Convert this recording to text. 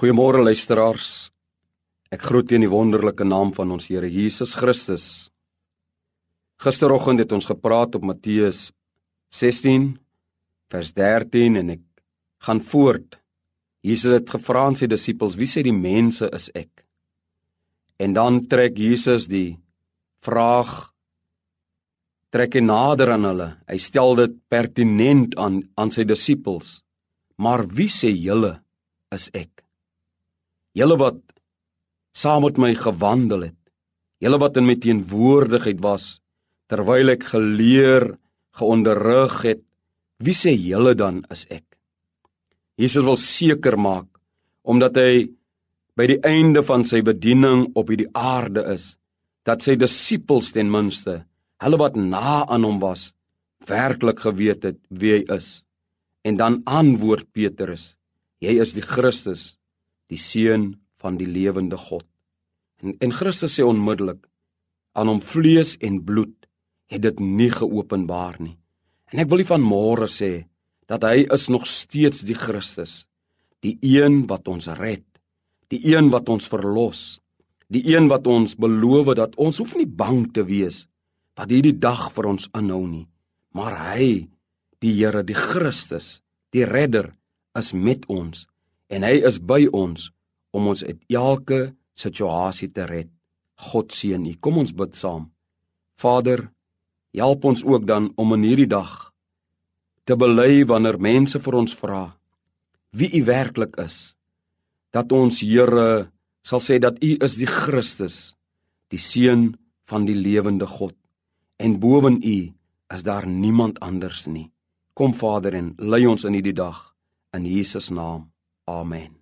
Goeiemôre luisteraars. Ek groet u in die wonderlike naam van ons Here Jesus Christus. Gisteroggend het ons gepraat op Matteus 16 vers 13 en ek gaan voort. Jesus het gevra aan sy disippels: "Wie sê die mense is ek?" En dan trek Jesus die vraag trek hy nader aan hulle. Hy stel dit pertinent aan aan sy disippels. "Maar wie sê julle is ek?" Julle wat saam met my gewandel het, julle wat in my teenwoordigheid was terwyl ek geleer, geonderrig het, wie sê julle dan is ek? Jesus wil seker maak omdat hy by die einde van sy bediening op hierdie aarde is, dat sy disippels ten minste, hulle wat na aan hom was, werklik geweet het wie hy is. En dan antwoord Petrus: Jy is die Christus, die seun van die lewende God. En en Christus sê onmiddellik aan hom vlees en bloed het dit nie geopenbaar nie. En ek wil nie van môre sê dat hy is nog steeds die Christus, die een wat ons red, die een wat ons verlos, die een wat ons beloof dat ons hoef nie bang te wees wat hierdie dag vir ons inhou nie, maar hy, die Here, die Christus, die redder is met ons en hy is by ons om ons uit elke situasie te red. God seën u. Kom ons bid saam. Vader, help ons ook dan om in hierdie dag te bely wanneer mense vir ons vra wie u werklik is. Dat ons Here sal sê dat u is die Christus, die seun van die lewende God en bowen u is daar niemand anders nie. Kom Vader en lei ons in hierdie dag in Jesus naam. Amen.